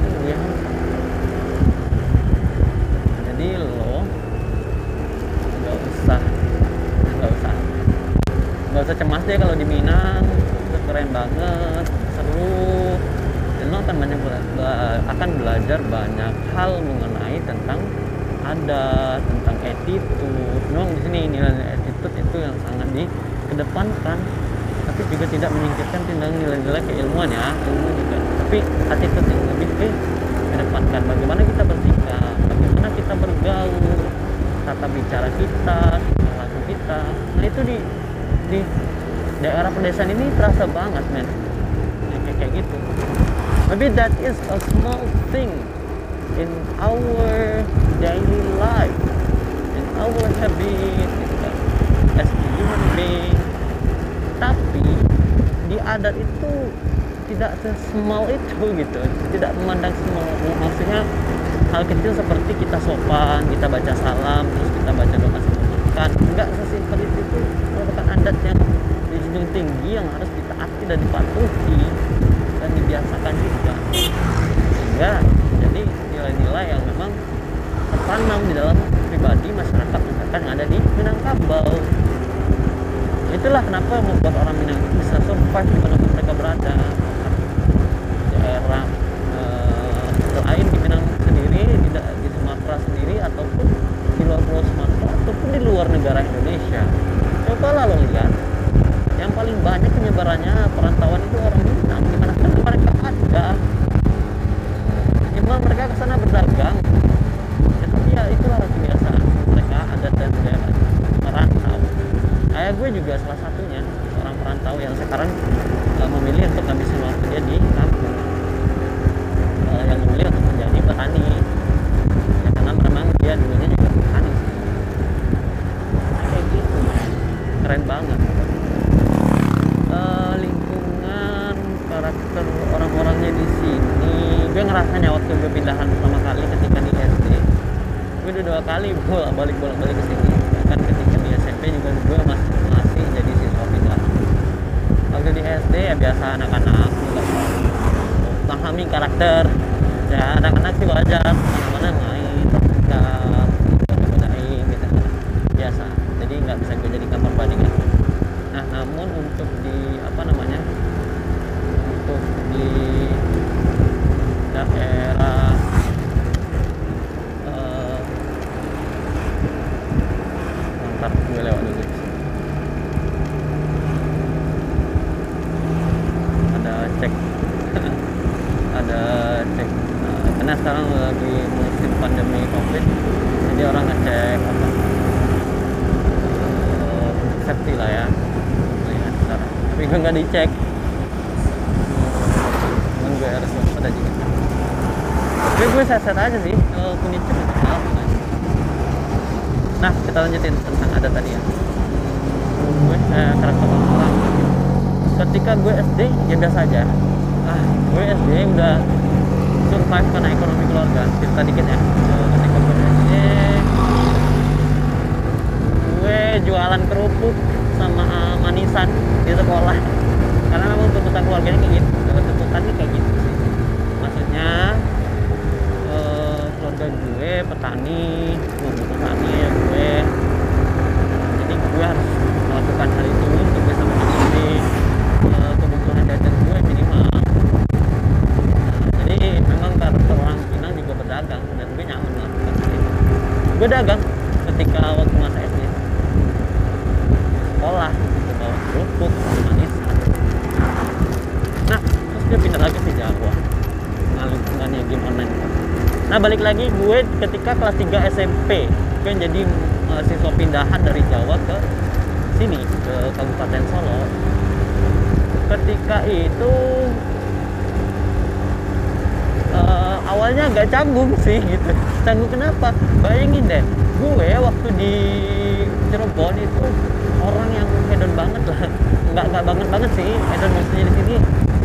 itu Buya Hamka jadi lo nggak usah nggak usah. Nggak usah cemas deh kalau di Minang. Keren banget seru akan banyak akan belajar banyak hal mengenai tentang adat tentang attitude. Memang di sini nilai attitude itu yang sangat dikedepankan tapi juga tidak menyingkirkan tentang nilai-nilai keilmuan ya ilmu juga. Tapi attitude yang lebih ke kedepankan. Bagaimana kita bersikap bagaimana kita bergaul tata bicara kita laku kita. Nah itu di di daerah pedesaan ini terasa banget men. Ya, kayak kayak gitu maybe that is a small thing in our daily life in our habit as a human being. Tapi di adat itu tidak sesmal itu gitu. Tidak memandang semua. Maksudnya hal kecil seperti kita sopan kita baca salam terus kita baca doa sebelum makan enggak sesimpel itu. Merupakan adat yang dijunjung tinggi yang harus ditaati dan dipatuhi dibiasakan juga. Sehingga jadi nilai-nilai yang memang tertanam di dalam pribadi masyarakat masyarakat yang ada di Minangkabau itulah kenapa membuat orang Minang itu bisa survive di mana mereka berada. Daerah eh, lain di Minang sendiri tidak di Sumatera sendiri ataupun di luar pulau Sumatera ataupun di luar negara Indonesia. Coba lah lo lihat yang paling banyak penyebarannya perantauan itu orang Iya. Ya, mereka emang mereka ke sana berdagang. Ya tapi ya itulah kebiasaan mereka ada dan daerah merantau. Ayah gue juga salah satunya orang perantau yang sekarang uh, memilih untuk ngabisin waktu dia di kampung. Uh, yang memilih untuk menjadi petani. Ya, karena memang dia dulunya juga petani. Kayak gitu. Keren banget. Kali bolak balik bolak balik ke sini. Bahkan ketika di SMP juga gue masih masih jadi siswa pindahan waktu di SD ya biasa anak-anak juga pahami karakter. Ya anak-anak sih wajar mana-mana main terdekat godain gitu biasa jadi nggak bisa gue jadikan perbandingan nah namun untuk di apa namanya untuk di daerah eh, ntar gue lewat dulu ada cek ada cek Nah, karena sekarang lagi musim pandemi covid jadi orang ngecek apa eh, safety lah ya lihat sekarang tapi gue nggak dicek cuman gue harus waspada juga set-set aja sih. Kalau kuning apa nah kita lanjutin tentang adat tadi ya. Gue eh, karakter orang ketika gue SD ya biasa aja. Ah gue SD udah survive karena ekonomi keluarga. Cerita dikit ya. Eh, ketika gue SD gue jualan kerupuk sama manisan di sekolah. Karena memang tuntutan keluarganya kayak gitu. Eh, tuntutannya kayak gitu maksudnya eh, keluarga gue petani petani ya gue. Jadi gue harus melakukan hal itu untuk bisa memenuhi eh, kebutuhan jajan gue minimal. Nah, jadi memang karakter orang Pinang juga berdagang dan gue nyaman melakukan hal itu. Gue dagang ketika waktu masa SD sekolah gitu bawa kerupuk manisan nah terus gue pindah lagi ke Jawa ngalir dengan game online nah balik lagi gue ketika kelas 3 SMP gue jadi eh, siswa pindahan dari Jawa ke sini ke Kabupaten Solo. Ketika itu eh, awalnya agak canggung sih gitu. Canggung kenapa? Bayangin deh gue waktu di Cirebon itu orang yang hedon banget lah. Nggak nggak banget banget sih hedon maksudnya di sini.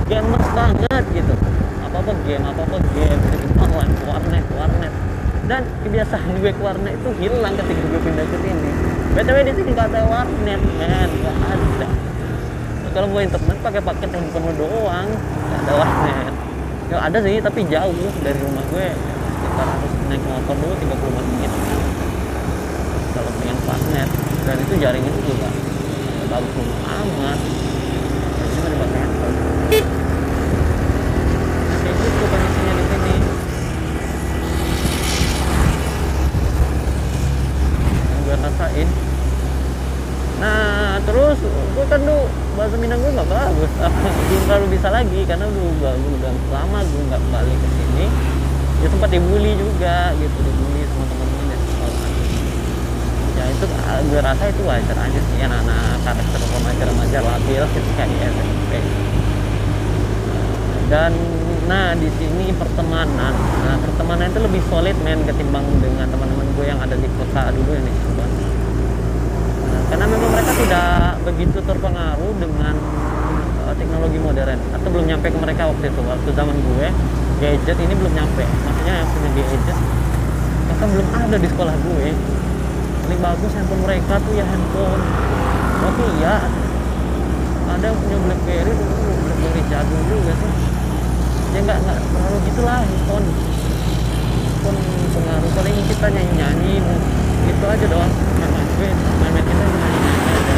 Gamers banget gitu. Apa apa game apa apa game gitu warnet warnet dan kebiasaan gue ke warnet itu hilang ketika gue pindah ke sini. Btw di sini nggak ada warnet men. Nggak ada. Kalau mau internet pakai paket handphone lo doang. Nggak ada warnet. Ya ada sih tapi jauh dari rumah gue. Sekitar harus naik motor dulu 35 menit. Kalau pengen warnet. Dan itu jaringan itu juga. Bagus amat. Jadi handphone kayak gitu kondisinya di sini yang gue rasain nah terus gue kan tuh bahasa Minang gue nggak bagus. (laughs) Belum terlalu bisa lagi karena udah udah, udah lama gue nggak balik ke sini. Ya sempat dibully juga gitu dibully sama teman-teman di sekolah. Ya itu ah, gue rasa itu wajar aja sih anak-anak karakter remaja-remaja labil ketika di SMP dan nah di sini pertemanan. Nah pertemanan itu lebih solid men ketimbang dengan teman-teman gue yang ada di kota dulu yang di karena memang mereka tidak begitu terpengaruh dengan uh, teknologi modern atau belum nyampe ke mereka waktu itu waktu zaman gue gadget ini belum nyampe. Maksudnya yang punya gadget bahkan belum ada di sekolah gue. Paling bagus handphone mereka tuh ya handphone. Nokia ada yang punya BlackBerry dulu BlackBerry jadul juga sih ya nggak nggak terlalu gitulah handphone. Handphone pengaruh paling kita nyanyi nyanyi gitu aja doang gue main kita nyanyi nyanyi aja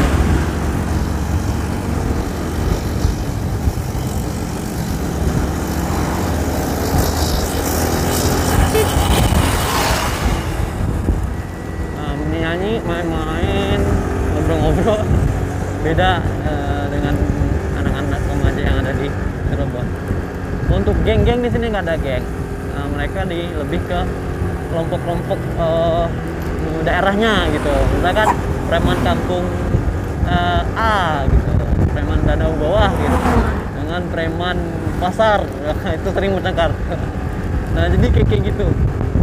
Nah, nyanyi main-main ngobrol-ngobrol. Beda eh, dengan anak-anak remaja yang ada di Cirebon. Untuk geng-geng di sini nggak ada geng. Nah, mereka di lebih ke kelompok-kelompok eh, daerahnya gitu. Misalkan preman kampung eh, A gitu. Preman danau bawah gitu. Dengan preman pasar. (laughs) Itu sering bertengkar nah jadi kayak kayak gitu.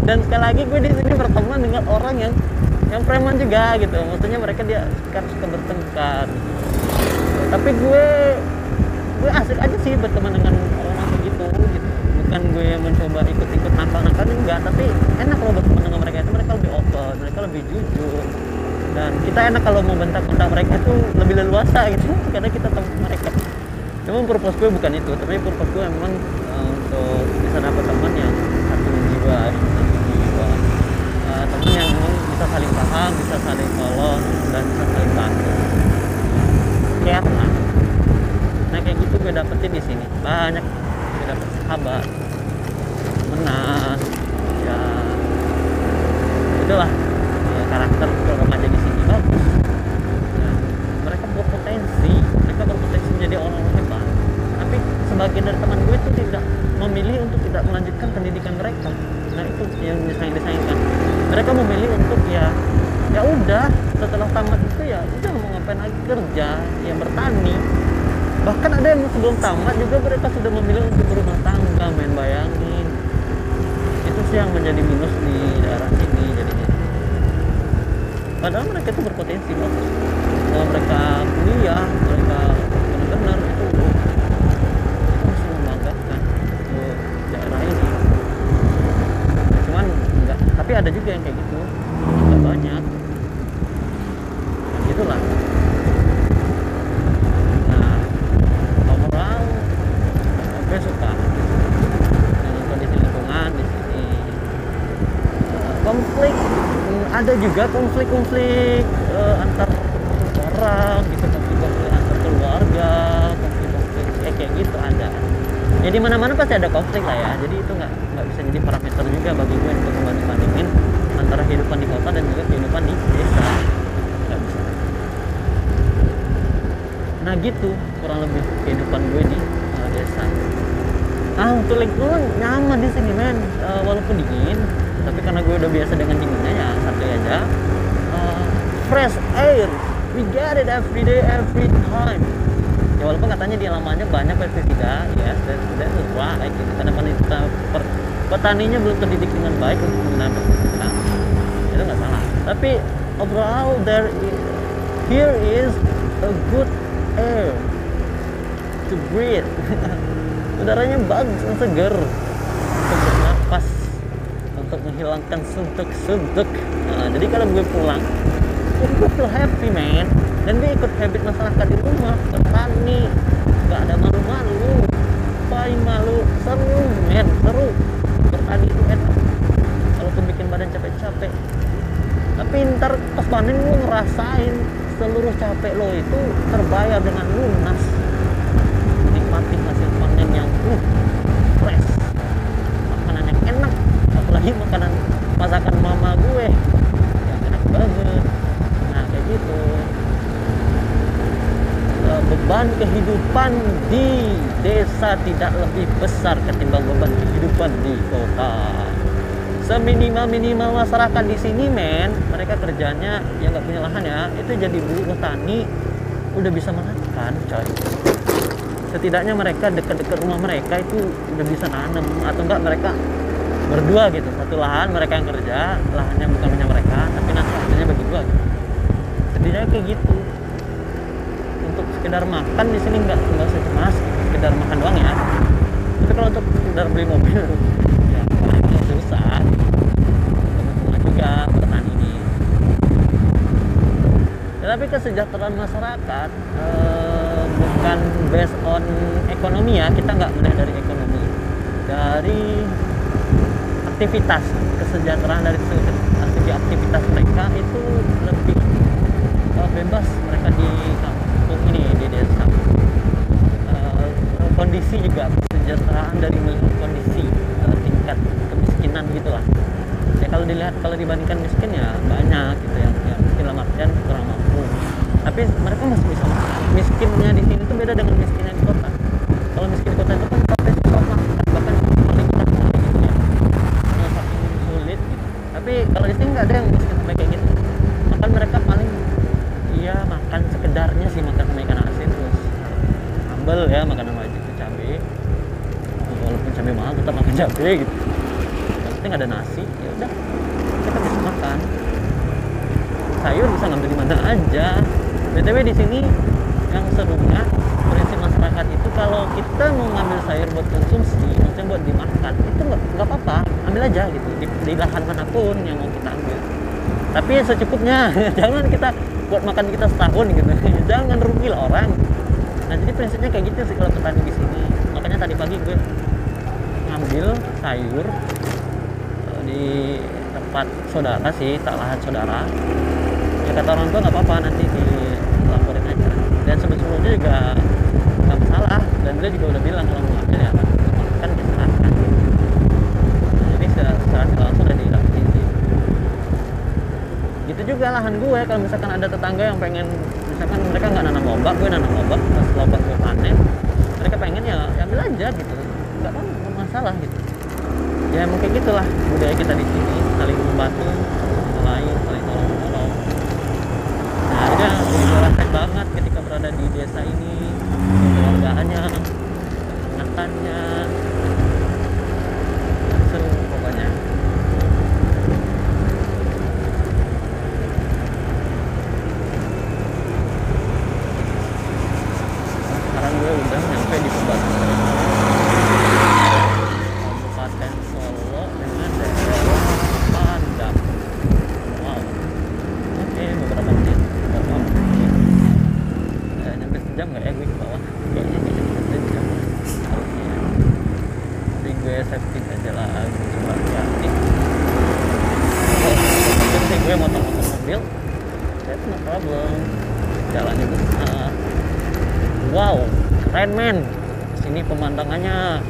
Dan sekali lagi gue di sini berteman dengan orang yang yang preman juga gitu. Maksudnya mereka dia suka suka bertengkar. Tapi gue gue asik aja sih berteman dengan bukan gue mencoba ikut-ikut nakal-nakal enggak tapi enak loh berteman dengan mereka itu. Mereka lebih open mereka lebih jujur. Dan kita enak kalau mau bentak-bentak mereka itu lebih leluasa gitu. (laughs) Karena kita tahu mereka. Memang purpose gue bukan itu tapi purpose gue memang uh, untuk bisa dapat teman yang satu jiwa satu jiwa. Uh, teman yang memang bisa saling paham bisa saling tolong dan bisa saling bantu. Lah nah kayak gitu gue dapetin di sini. Banyak sahabat temenan ya. Itulah ya, karakter remaja di sini bagus. Ya, mereka berpotensi. Mereka berpotensi menjadi orang-orang hebat. Tapi sebagian dari teman gue itu tidak memilih untuk tidak melanjutkan pendidikan mereka. Nah itu yang disayang disayangkan mereka memilih untuk ya ya udah setelah tamat itu ya udah mau ngapain lagi kerja ya bertani. Bahkan ada yang sebelum tamat juga mereka sudah memilih untuk berumah tangga main bayangin. Itu sih yang menjadi minus di daerah sini jadinya. Padahal mereka itu berpotensi bagus kalau mereka kuliah mereka benar-benar itu itu masih membanggakan untuk daerah ini. Cuman enggak. Tapi ada juga yang kayak gitu. Enggak banyak nah, gitulah nah overall gue suka dengan kondisi lingkungan di sini Eh, konflik hmm, ada juga konflik-konflik eh, antar orang gitu konflik-konflik antar keluarga konflik-konflik eh, kayak gitu ada. Jadi mana-mana pasti ada konflik lah ya. Jadi itu nggak nggak bisa jadi parameter juga bagi gue untuk membanding bandingin antara kehidupan di kota dan juga kehidupan di desa. Nah gitu kurang lebih kehidupan gue di uh, desa ah untuk lingkungan nyaman di sini men. Uh, walaupun dingin tapi karena gue udah biasa dengan dinginnya ya santai aja. Uh, fresh air. We get it every day every time. Ya walaupun katanya di lamanya banyak pestisida yes that's, that's right gitu. karena petaninya belum terdidik dengan baik untuk menggunakan pestisida itu nggak salah. Tapi overall there i- here is a good air to breathe (laughs) udaranya bagus dan seger. Untuk bernapas untuk menghilangkan suntuk-suntuk. Nah, jadi kalau gue pulang gue feel happy man dan gue ikut habit masyarakat di rumah bertani gak ada malu-malu. Paling malu seru men. Seru. Bertani itu enak. Walaupun bikin badan capek-capek. Tapi ntar pas panen lu ngerasain seluruh capek lo itu terbayar dengan lunas menikmati hasil panen yang uh, fresh. Makanan yang enak. Apalagi makanan masakan mama gue. Yang enak banget. Nah kayak gitu. Eh, beban kehidupan di desa tidak lebih besar ketimbang beban kehidupan di kota. Seminimal minimal masyarakat di sini men mereka kerjanya yang nggak punya lahan ya itu jadi buruh petani udah bisa makan setidaknya mereka dekat-dekat rumah mereka itu udah bisa nanam atau enggak mereka berdua gitu. Satu lahan mereka yang kerja lahannya bukan punya mereka tapi nanti hasilnya bagi dua gitu. Setidaknya kayak gitu. Untuk sekedar makan di sini nggak nggak usah cemas sekedar makan doang ya. Tapi kalau untuk sekedar beli mobil (laughs) ya paling susah. Teman-teman juga petani ini. Ya, tapi kesejahteraan masyarakat eh, bukan based on ekonomi ya kita nggak melihat dari ekonomi. Dari aktivitas kesejahteraan dari aktivitas aktivitas mereka itu lebih eh, bebas mereka di kampung ini di desa. Eh, kondisi juga kesejahteraan dari melihat kondisi eh, tingkat kemiskinan gitulah ya kalau dilihat kalau dibandingkan miskin ya banyak gitu yang, yang miskin dalam kurang tapi mereka masih bisa. Miskinnya di sini tuh beda dengan miskinnya di kota. Kalau miskin di kota itu kan sampai susah makan bahkan paling kurang gitu ya Yang saking sulit. Gitu tapi kalau di sini nggak ada yang miskin sampai kayak gitu. Makan mereka paling iya makan sekedarnya sih makan sama ikan asin terus sambal ya makan sama itu cabai walaupun cabai mahal tetap makan cabai gitu yang penting ada nasi ya udah kita bisa makan sayur bisa ngambil di mana aja btw di sini yang serunya prinsip masyarakat itu kalau kita mau ngambil sayur buat konsumsi maksudnya buat dimakan ambil aja gitu di, di lahan mana pun yang mau kita ambil tapi ya secukupnya (laughs) jangan kita buat makan kita setahun gitu. (laughs) Jangan rugi lah orang. Nah jadi prinsipnya kayak gitu sih kalau petani di sini. Makanya tadi pagi gue ngambil sayur eh, di tempat saudara sih tak lahan saudara. Ya kata orang tua nggak apa-apa nanti dilaporin aja. Dan sebetulnya juga nggak masalah. Dan dia juga udah bilang kalau mau ngambil ya kan diserahkan nah, jadi secara, langsung gitu juga lahan gue kalau misalkan ada tetangga yang pengen misalkan mereka nggak nanam lobak gue nanam lobak pas lobak gue panen mereka pengen ya, ambil aja gitu. Nggak nggak masalah gitu. Ya mungkin gitulah budaya kita di sini saling membantu sama lain saling tolong menolong nah itu yang gue rasain banget ketika berada di desa ini keluarganya makannya seru pokoknya Nah, sekarang gue udah nyampe di perbatasan Kabupaten Solo dengan daerah Padang. Wow. Oke, beberapa menit. Beberapa menit. Eh, nyampe sejam nggak ya gue ke bawah? Kayaknya nggak nyampe sejam. Harusnya. Jadi gue safety aja lah. Gue coba hati. Oh, penting sih gue motor-motor mobil. That's no problem. Jalannya besar. Wow, keren men. Sini pemandangannya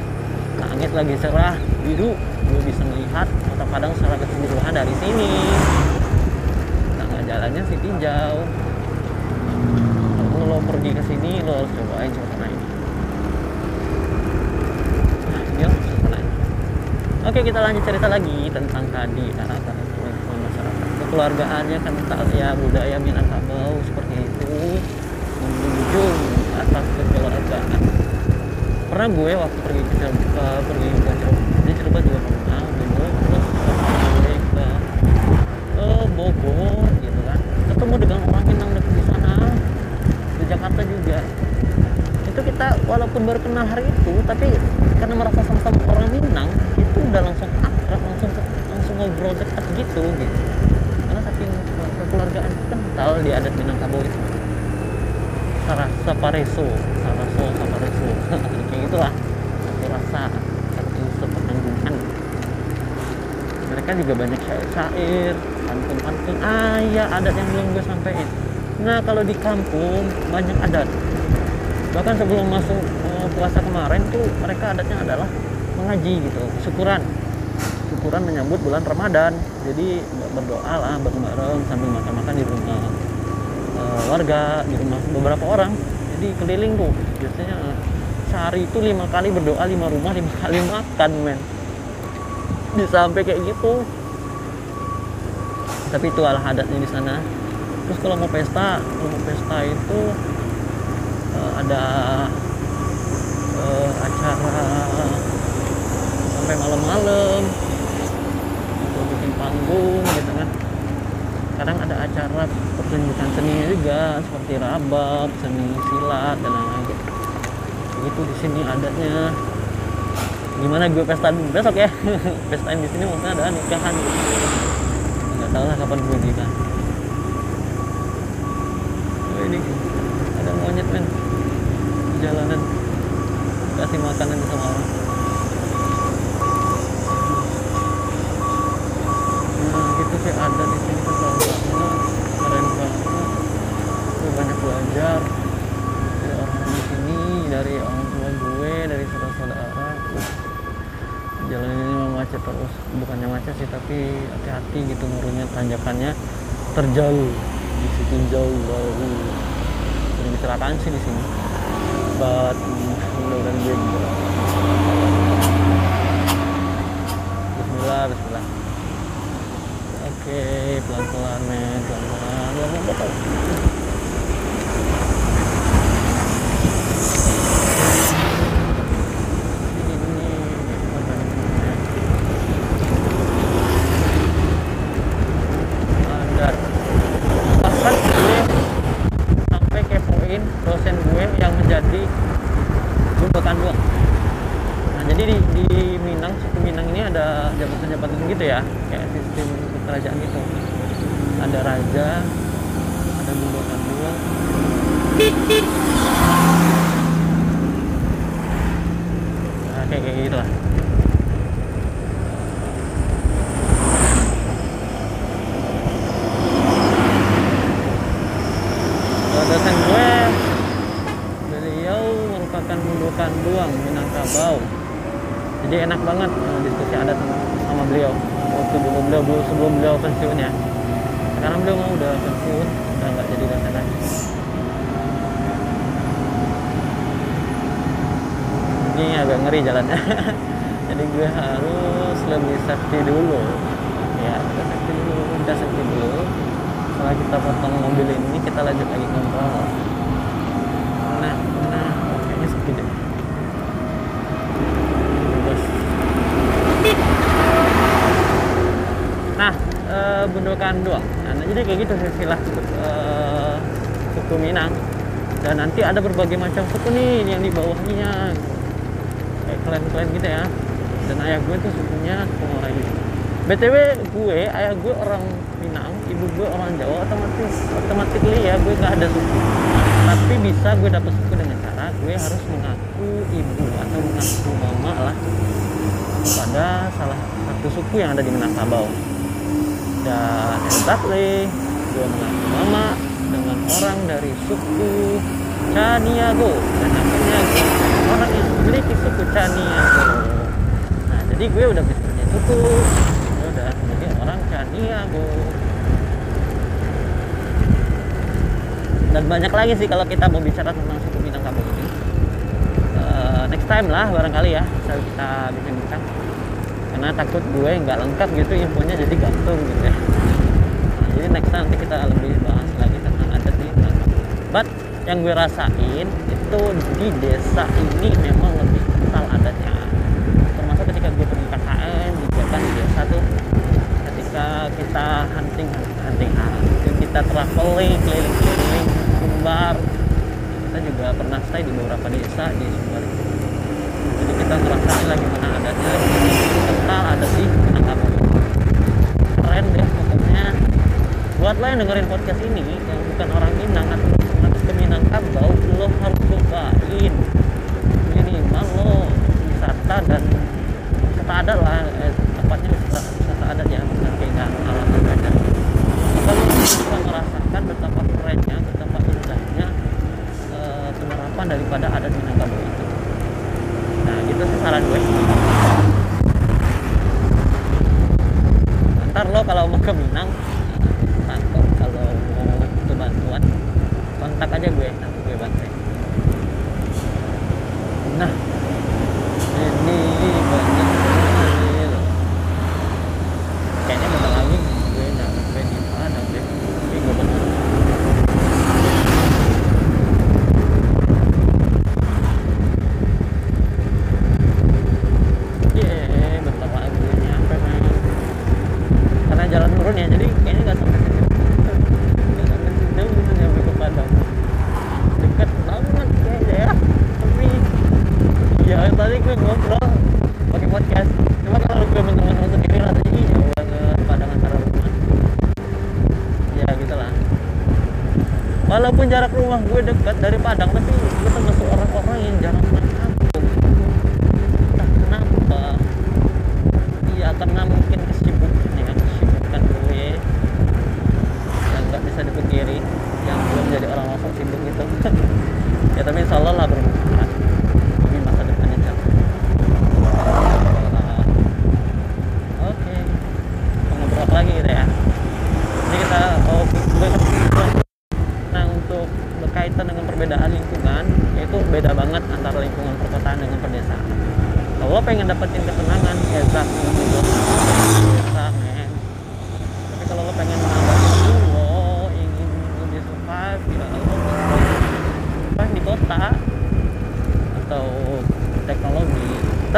langit lagi cerah biru gue bisa melihat kota Padang secara keseluruhan dari sini tengah jalannya sih tinjau kalau lo pergi ke sini lo harus cobain suasana ini nah, ini lah suasana ini oke kita lanjut cerita lagi tentang tadi lingkungan masyarakat kekeluargaannya kental ya budaya Minangkabau seperti itu menjunjung atas kekeluargaan. Pernah gue waktu pergi ke uh, pergi ke Cirebon di Cirebon juga pernah dulu terus gue ke ke Bogor gitu kan. Ketemu dengan orang Minang dekat di sana di Jakarta juga. Itu kita walaupun baru kenal hari itu tapi karena merasa sama-sama orang Minang udah langsung akrab langsung langsung ngobrol dekat gitu gitu. Karena saking kekeluargaan kental di adat Minangkabau itu. Sarasa Pareso Saraso Sapareso (laughs) kayak gitulah. Satu rasa satu sepenanggungan mereka juga banyak syair-syair pantun-pantun. Ah iya adat yang belum gue sampaikan nah kalau di kampung banyak adat. Bahkan sebelum masuk uh, puasa kemarin tuh mereka adatnya adalah mengaji gitu. Syukuran. Syukuran menyambut bulan Ramadan. Jadi berdoa lah bareng-bareng sambil makan-makan di rumah uh, warga di rumah beberapa orang. Jadi keliling tuh. Biasanya sehari itu lima kali berdoa lima rumah lima (laughs) kali makan men. Bisa sampai kayak gitu. Tapi itu adalah adatnya di sana. Terus kalau mau pesta kalau mau pesta itu uh, ada uh, acara sampai malam-malam. Atau bikin panggung gitu kan. Kadang ada acara pertunjukan seninya juga seperti rabab seni silat dan lain-lain. Begitu di sini adatnya. Gimana gue pesta besok ya? (laughs) Pestain di sini maksudnya ada nikahan. Nggak tahu lah kapan gue nikah. Oh, ini. Ada monyet men. Jalanan. Kasih makanan sama orang nah gitu sih ada di sini kental banget keren banget gue banyak belajar dari orang di sini dari orang tua gue dari saudara-saudara jalan ini memang macet terus bukannya macet sih tapi hati-hati gitu nurunnya tanjakannya terjal di situ jauh baru sering kecelakaan sih di sini. But mudah-mudahan gue. Bismillah Bismillah. Oke pelan-pelan men pelan-pelan. Pelan-pelan ada bahkan gue sampai kepoin dosen gue yang menjadi guru kandung nah jadi jabatan-jabatan gitu ya kayak sistem kerajaan gitu ada raja ada bundakan dua nah, kayak kayak gitu lah Kalau dosen gue beliau merupakan bundakan duang Minangkabau jadi enak banget eh, diskusi adat sama, sama beliau waktu dulu beliau dulu sebelum beliau pensiun ya sekarang beliau mau udah pensiun udah nggak jadi dosen lagi. Ini agak ngeri jalannya. (laughs) Jadi gue harus lebih safety dulu. Ya kita safety dulu kita safety dulu. Setelah kita potong mobil ini kita lanjut lagi ngobrol nah nah kayaknya sepi deh. Nah eh, bundukan doang jadi kayak gitu silsilah eh, suku Minang. Dan nanti ada berbagai macam suku nih yang di bawahnya. Kayak klan-klan gitu ya. Dan ayah gue tuh sukunya Pengorayu btw gue ayah gue orang Minang ibu gue orang Jawa otomatis otomatis ya gue nggak ada suku. Tapi bisa gue dapet suku dengan cara gue harus mengaku ibu atau mengaku mama lah kepada salah satu suku yang ada di Minangkabau exactly gue mengaku mama dengan orang dari suku Caniago dan akhirnya orang yang memiliki suku Caniago nah jadi gue udah bisa punya suku. Gue udah menjadi orang Caniago dan banyak lagi sih kalau kita mau bicara tentang suku Minangkabau ini. Eh, next time lah barangkali ya bisa kita bincang-bincang karena takut gue nggak lengkap gitu infonya jadi gantung gitu ya. Nah, jadi next time nanti kita lebih bahas lagi tentang adat di but yang gue rasain itu di desa ini memang lebih kental adatnya. Termasuk ketika gue pergi KKN juga kan di desa tuh ketika kita hunting hunting kita traveling keliling-keliling Sumbar kita juga pernah stay di beberapa desa di Sumbar jadi kita ngerasain lagi mana adatnya kental adat di Minangkabau keren deh pokoknya. Buat lo yang dengerin podcast ini yang bukan orang Minang atau belum ke Minangkabau lo harus cobain. Minimal lo wisata dan wisata adat lah eh, tepatnya wisata, wisata adat ya bukan kayak alam kalau lo bisa merasakan betapa kerennya betapa indahnya eh, penerapan daripada adat Minangkabau itu sih saran gue. Ntar lo kalau mau ke Minang kantor kalau mau butuh bantuan kontak aja gue nanti gue bantuin. Nah ini banyak sekali loh. kayaknya bentar lagi gue nyampe di Padang deh tapi gue bener Yeay, bentar lagi gue nyampe men karena jalan turun ya jadi kayaknya nggak sampai situ nggak sampai situ gitu nyampe ke Padang dekat banget kayaknya ya tapi ya tadi gue ngobrol pakai podcast cuma kalau gue teman-teman sendiri rasanya iya udah ke Padang antara rumah ya gitulah walaupun jarak rumah gue dekat dari Padang tapi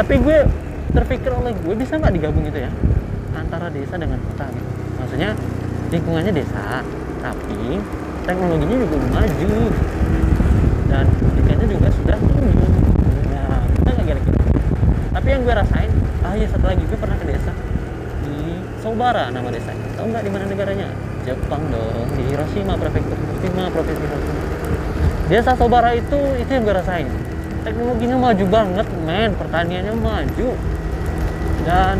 tapi gue terpikir oleh gue bisa nggak digabung itu ya? Antara desa dengan kota gitu. maksudnya lingkungannya desa tapi teknologinya juga maju. Dan pendidikannya juga sudah tinggi nah kita nggak kira-kira? Tapi yang gue rasain ah ya satu lagi gue pernah ke desa. Di Sobara nama desanya. Tau nggak di mana negaranya? Jepang dong di Hiroshima prefektur Hiroshima provinsi Hiroshima desa Sobara itu itu yang gue rasain. Teknologinya maju banget men pertaniannya maju. Dan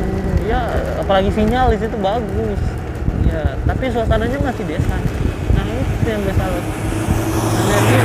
ya apalagi sinyal di situ bagus. Ya tapi suasananya masih desa. Nah itu yang biasa nah,